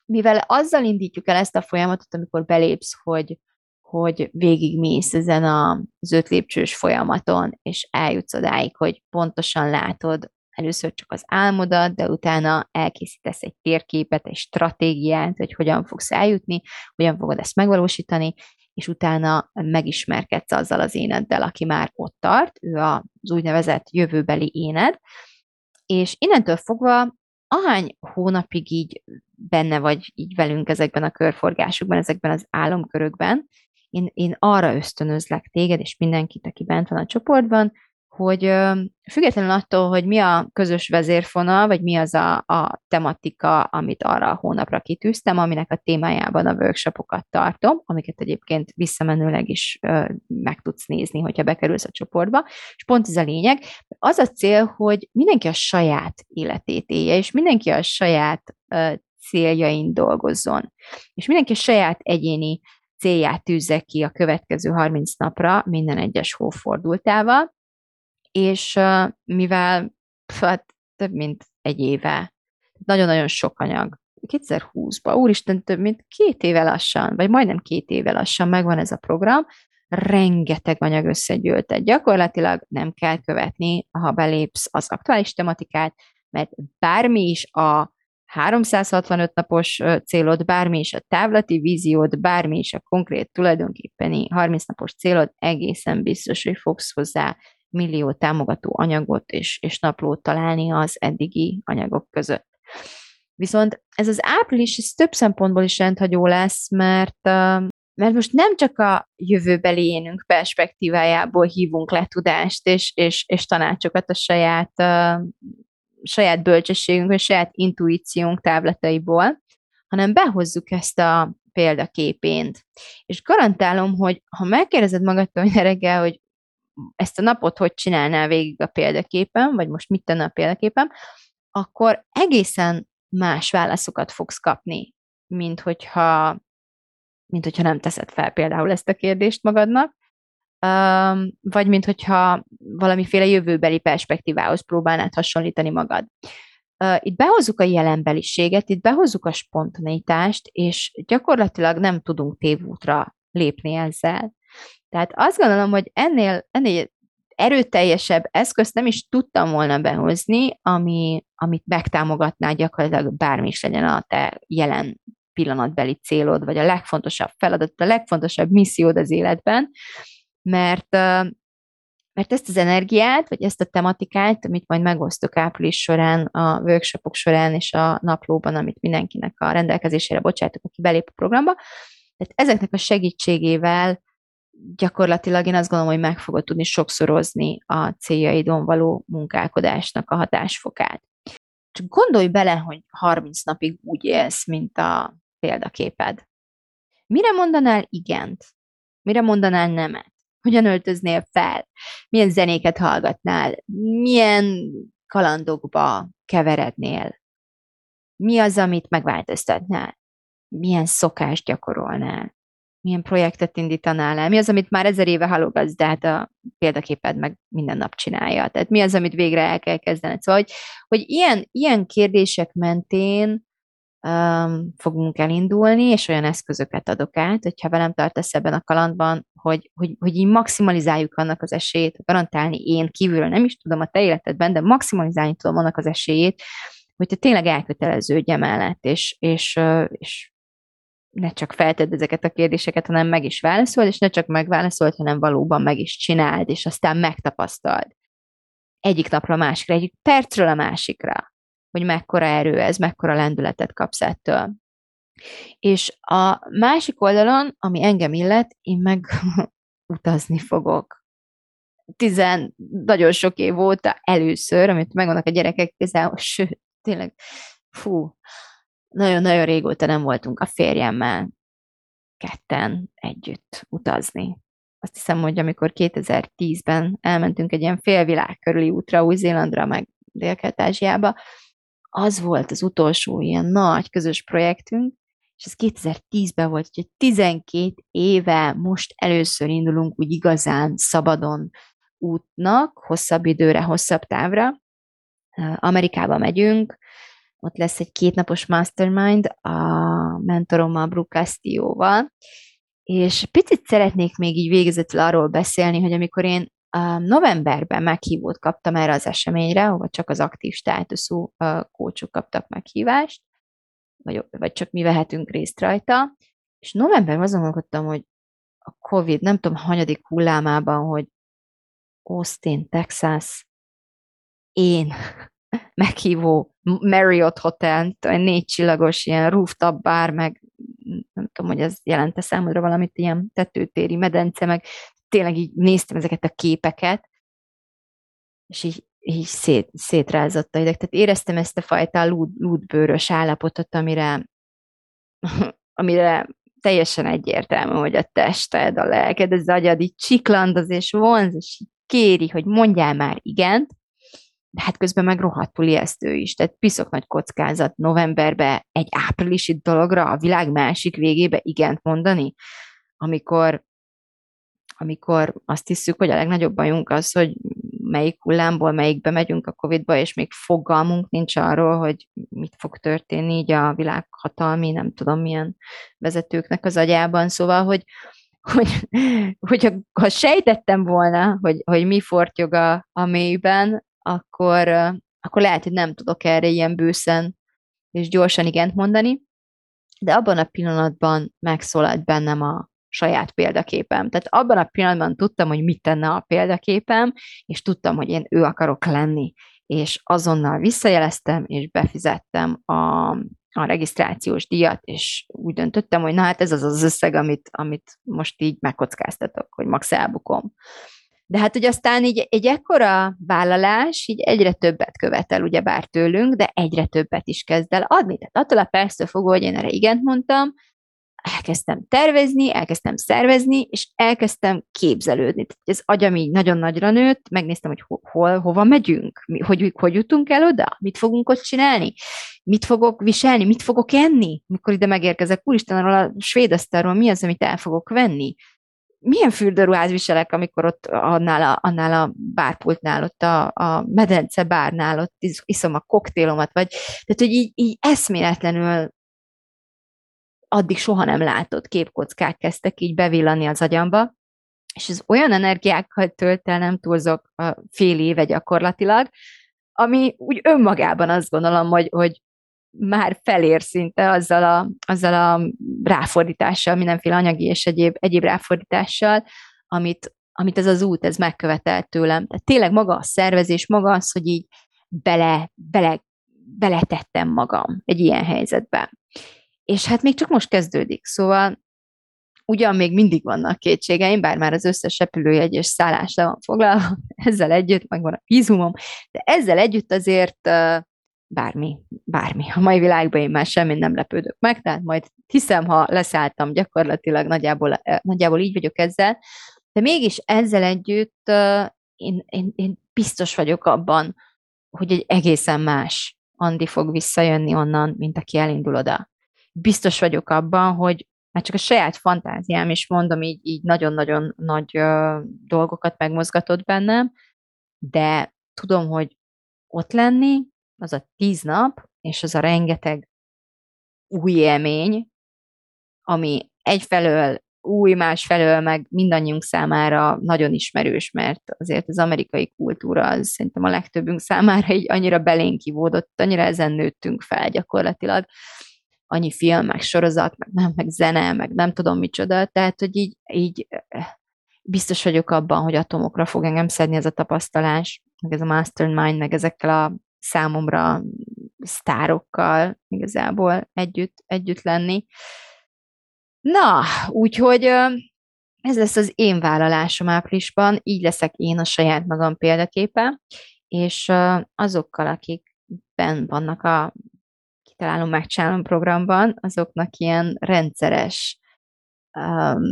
mivel azzal indítjuk el ezt a folyamatot, amikor belépsz, hogy, hogy végigmész ezen az öt lépcsős folyamaton, és eljutsz odáig, hogy pontosan látod először csak az álmodat, de utána elkészítesz egy térképet, egy stratégiát, hogy hogyan fogsz eljutni, hogyan fogod ezt megvalósítani, és utána megismerkedsz azzal az éneddel, aki már ott tart, ő az úgynevezett jövőbeli éned, és innentől fogva ahány hónapig így benne vagy így velünk ezekben a körforgásokban, ezekben az álomkörökben, én, én arra ösztönözlek téged, és mindenkit, aki bent van a csoportban, hogy függetlenül attól, hogy mi a közös vezérfonal, vagy mi az a, a tematika, amit arra a hónapra kitűztem, aminek a témájában a workshopokat tartom, amiket egyébként visszamenőleg is meg tudsz nézni, hogyha bekerülsz a csoportba. És pont ez a lényeg. Az a cél, hogy mindenki a saját életét élje, és mindenki a saját céljain dolgozzon. És mindenki a saját egyéni célját tűzze ki a következő 30 napra minden egyes hófordultával, és mivel hát, több mint egy éve, nagyon-nagyon sok anyag, 2020-ban, úristen, több mint két éve lassan, vagy majdnem két éve lassan megvan ez a program, rengeteg anyag összegyűlt. Gyakorlatilag nem kell követni, ha belépsz az aktuális tematikát, mert bármi is a 365 napos célod, bármi is a távlati víziód, bármi is a konkrét tulajdonképpeni 30 napos célod, egészen biztos, hogy fogsz hozzá millió támogató anyagot és, és naplót találni az eddigi anyagok között. Viszont ez az április ez több szempontból is rendhagyó lesz, mert, mert most nem csak a jövőbeli énünk perspektívájából hívunk le tudást és, és, és tanácsokat a saját, saját bölcsességünk, a saját intuíciónk távlataiból, hanem behozzuk ezt a példaképént. És garantálom, hogy ha megkérdezed magadtól reggel, hogy ezt a napot hogy csinálnál végig a példaképen, vagy most mit tenne a példaképen, akkor egészen más válaszokat fogsz kapni, mint hogyha, mint hogyha nem teszed fel például ezt a kérdést magadnak, vagy mint hogyha valamiféle jövőbeli perspektívához próbálnád hasonlítani magad. Itt behozzuk a jelenbeliséget, itt behozzuk a spontanitást, és gyakorlatilag nem tudunk tévútra lépni ezzel. Tehát azt gondolom, hogy ennél, ennél erőteljesebb eszközt nem is tudtam volna behozni, ami, amit megtámogatná gyakorlatilag bármi is legyen a te jelen pillanatbeli célod, vagy a legfontosabb feladat, a legfontosabb missziód az életben, mert mert ezt az energiát, vagy ezt a tematikát, amit majd megosztok április során, a workshopok során és a naplóban, amit mindenkinek a rendelkezésére bocsátok, aki belép a programba, tehát ezeknek a segítségével gyakorlatilag én azt gondolom, hogy meg fogod tudni sokszorozni a céljaidon való munkálkodásnak a hatásfokát. Csak gondolj bele, hogy 30 napig úgy élsz, mint a példaképed. Mire mondanál igent? Mire mondanál nemet? Hogyan öltöznél fel? Milyen zenéket hallgatnál? Milyen kalandokba keverednél? Mi az, amit megváltoztatnál? Milyen szokást gyakorolnál? Milyen projektet indítanál el? Mi az, amit már ezer éve halogatsz, de hát a példaképed meg minden nap csinálja? Tehát mi az, amit végre el kell kezdened? Szóval, hogy, hogy ilyen, ilyen kérdések mentén um, fogunk elindulni, és olyan eszközöket adok át, hogyha velem tartasz ebben a kalandban, hogy, hogy, hogy így maximalizáljuk annak az esélyét, garantálni én kívülről nem is tudom a te életedben, de maximalizálni tudom annak az esélyét, te tényleg elköteleződj emellett, és, és, és ne csak feltedd ezeket a kérdéseket, hanem meg is válaszold, és ne csak megválaszold, hanem valóban meg is csináld, és aztán megtapasztald. Egyik napra a másikra, egyik percről a másikra hogy mekkora erő ez, mekkora lendületet kapsz ettől. És a másik oldalon, ami engem illet, én meg utazni fogok. Tizen, nagyon sok év óta először, amit megvannak a gyerekek közel, sőt, tényleg, fú, nagyon-nagyon régóta nem voltunk a férjemmel ketten együtt utazni. Azt hiszem, hogy amikor 2010-ben elmentünk egy ilyen félvilág körüli útra Új-Zélandra, meg Dél-Kelet-Ázsiába, az volt az utolsó ilyen nagy közös projektünk, és ez 2010-ben volt, hogy 12 éve most először indulunk úgy igazán szabadon útnak, hosszabb időre, hosszabb távra. Amerikába megyünk, ott lesz egy kétnapos mastermind a mentorommal, Brooke Castillo-val, és picit szeretnék még így végezetül arról beszélni, hogy amikor én novemberben meghívót kaptam erre az eseményre, ahol csak az aktív státuszú kócsok kaptak meghívást, vagy, vagy csak mi vehetünk részt rajta, és novemberben azon gondolkodtam, hogy a Covid nem tudom hanyadik hullámában, hogy Austin, Texas, én meghívó Marriott Hotel, négy csillagos ilyen rooftop bar, meg nem tudom, hogy ez jelente számodra valamit, ilyen tetőtéri medence, meg tényleg így néztem ezeket a képeket, és így, így szét, szétrázott a ideg. Tehát éreztem ezt a fajta lúd, lúdbőrös állapotot, amire, amire teljesen egyértelmű, hogy a tested, a lelked, az agyad így csiklandoz és vonz, és így kéri, hogy mondjál már igent, de hát közben meg rohadtul ijesztő is. Tehát piszok nagy kockázat novemberben egy áprilisi dologra a világ másik végébe igent mondani, amikor amikor azt hiszük, hogy a legnagyobb bajunk az, hogy melyik hullámból melyikbe megyünk a Covid-ba, és még fogalmunk nincs arról, hogy mit fog történni így a világhatalmi, nem tudom milyen vezetőknek az agyában. Szóval, hogy, hogy, hogy ha sejtettem volna, hogy, hogy mi fortyog a, a mélyben, akkor, akkor lehet, hogy nem tudok erre ilyen bőszen és gyorsan igent mondani, de abban a pillanatban megszólalt bennem a, saját példaképem. Tehát abban a pillanatban tudtam, hogy mit tenne a példaképem, és tudtam, hogy én ő akarok lenni. És azonnal visszajeleztem, és befizettem a, a regisztrációs díjat, és úgy döntöttem, hogy na hát ez az az összeg, amit, amit most így megkockáztatok, hogy max elbukom. De hát, hogy aztán így egy ekkora vállalás így egyre többet követel ugye bár tőlünk, de egyre többet is kezd el adni. Tehát attól a perctől fogva, hogy én erre igent mondtam, elkezdtem tervezni, elkezdtem szervezni, és elkezdtem képzelődni. Tehát az agyam így nagyon nagyra nőtt, megnéztem, hogy hol, hova megyünk, hogy, hogy jutunk el oda, mit fogunk ott csinálni, mit fogok viselni, mit fogok enni, mikor ide megérkezek, úristen, arról a svéd mi az, amit el fogok venni, milyen fürdőruhát viselek, amikor ott annál a, annál a bárpultnál, ott a, a medence bárnál, ott iszom a koktélomat, vagy, tehát, hogy így, így eszméletlenül addig soha nem látott képkockák kezdtek így bevillani az agyamba, és ez olyan energiákkal tölt el, nem túlzok, fél éve gyakorlatilag, ami úgy önmagában azt gondolom, hogy, hogy már felér szinte azzal a, azzal a ráfordítással, mindenféle anyagi és egyéb, egyéb ráfordítással, amit, amit ez az út, ez megkövetelt tőlem. Tehát tényleg maga a szervezés, maga az, hogy így bele, bele, beletettem magam egy ilyen helyzetbe. És hát még csak most kezdődik, szóval ugyan még mindig vannak kétségeim, bár már az összes repülőjegy és szállás le van foglalva, ezzel együtt megvan a vízumom, de ezzel együtt azért bármi, bármi. A mai világban én már semmi nem lepődök meg, tehát majd hiszem, ha leszálltam, gyakorlatilag nagyjából, nagyjából így vagyok ezzel, de mégis ezzel együtt én, én, én biztos vagyok abban, hogy egy egészen más Andi fog visszajönni onnan, mint aki elindul oda. Biztos vagyok abban, hogy már csak a saját fantáziám is mondom, így, így nagyon-nagyon nagy ö, dolgokat megmozgatott bennem, de tudom, hogy ott lenni, az a tíz nap, és az a rengeteg új élmény, ami egyfelől új, másfelől meg mindannyiunk számára nagyon ismerős, mert azért az amerikai kultúra az szerintem a legtöbbünk számára így annyira belénk kivódott, annyira ezen nőttünk fel gyakorlatilag, annyi film, meg sorozat, meg nem, meg zene, meg nem tudom micsoda, tehát, hogy így, így eh, biztos vagyok abban, hogy atomokra fog engem szedni ez a tapasztalás, meg ez a mastermind, meg ezekkel a számomra sztárokkal igazából együtt, együtt lenni. Na, úgyhogy ez lesz az én vállalásom áprilisban, így leszek én a saját magam példaképe, és azokkal, akik ben vannak a kitalálom, megcsinálom programban, azoknak ilyen rendszeres um,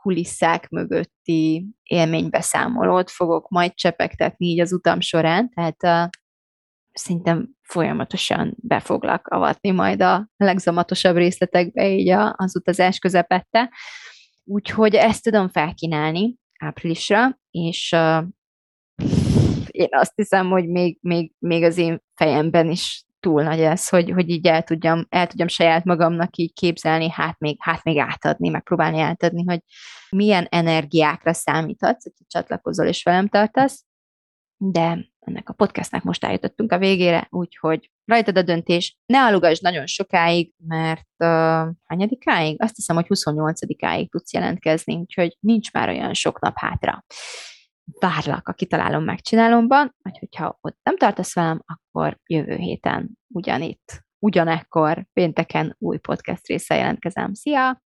kulisszák mögötti élménybeszámolót fogok majd csepegtetni így az utam során, tehát uh, szerintem folyamatosan be avatni majd a legzamatosabb részletekbe így az utazás közepette. Úgyhogy ezt tudom felkínálni áprilisra, és én azt hiszem, hogy még, még, még az én fejemben is túl nagy ez, hogy, hogy így el tudjam, el tudjam saját magamnak így képzelni, hát még, hát még átadni, megpróbálni átadni, hogy milyen energiákra számíthatsz, hogy csatlakozol és velem tartasz, de ennek a podcastnak most eljutottunk a végére, úgyhogy rajtad a döntés, ne alugass nagyon sokáig, mert uh, hányadikáig? Azt hiszem, hogy 28-áig tudsz jelentkezni, úgyhogy nincs már olyan sok nap hátra. Várlak a kitalálom megcsinálomban, vagy hogyha ott nem tartasz velem, akkor jövő héten ugyanitt, ugyanekkor, pénteken új podcast része jelentkezem. Szia!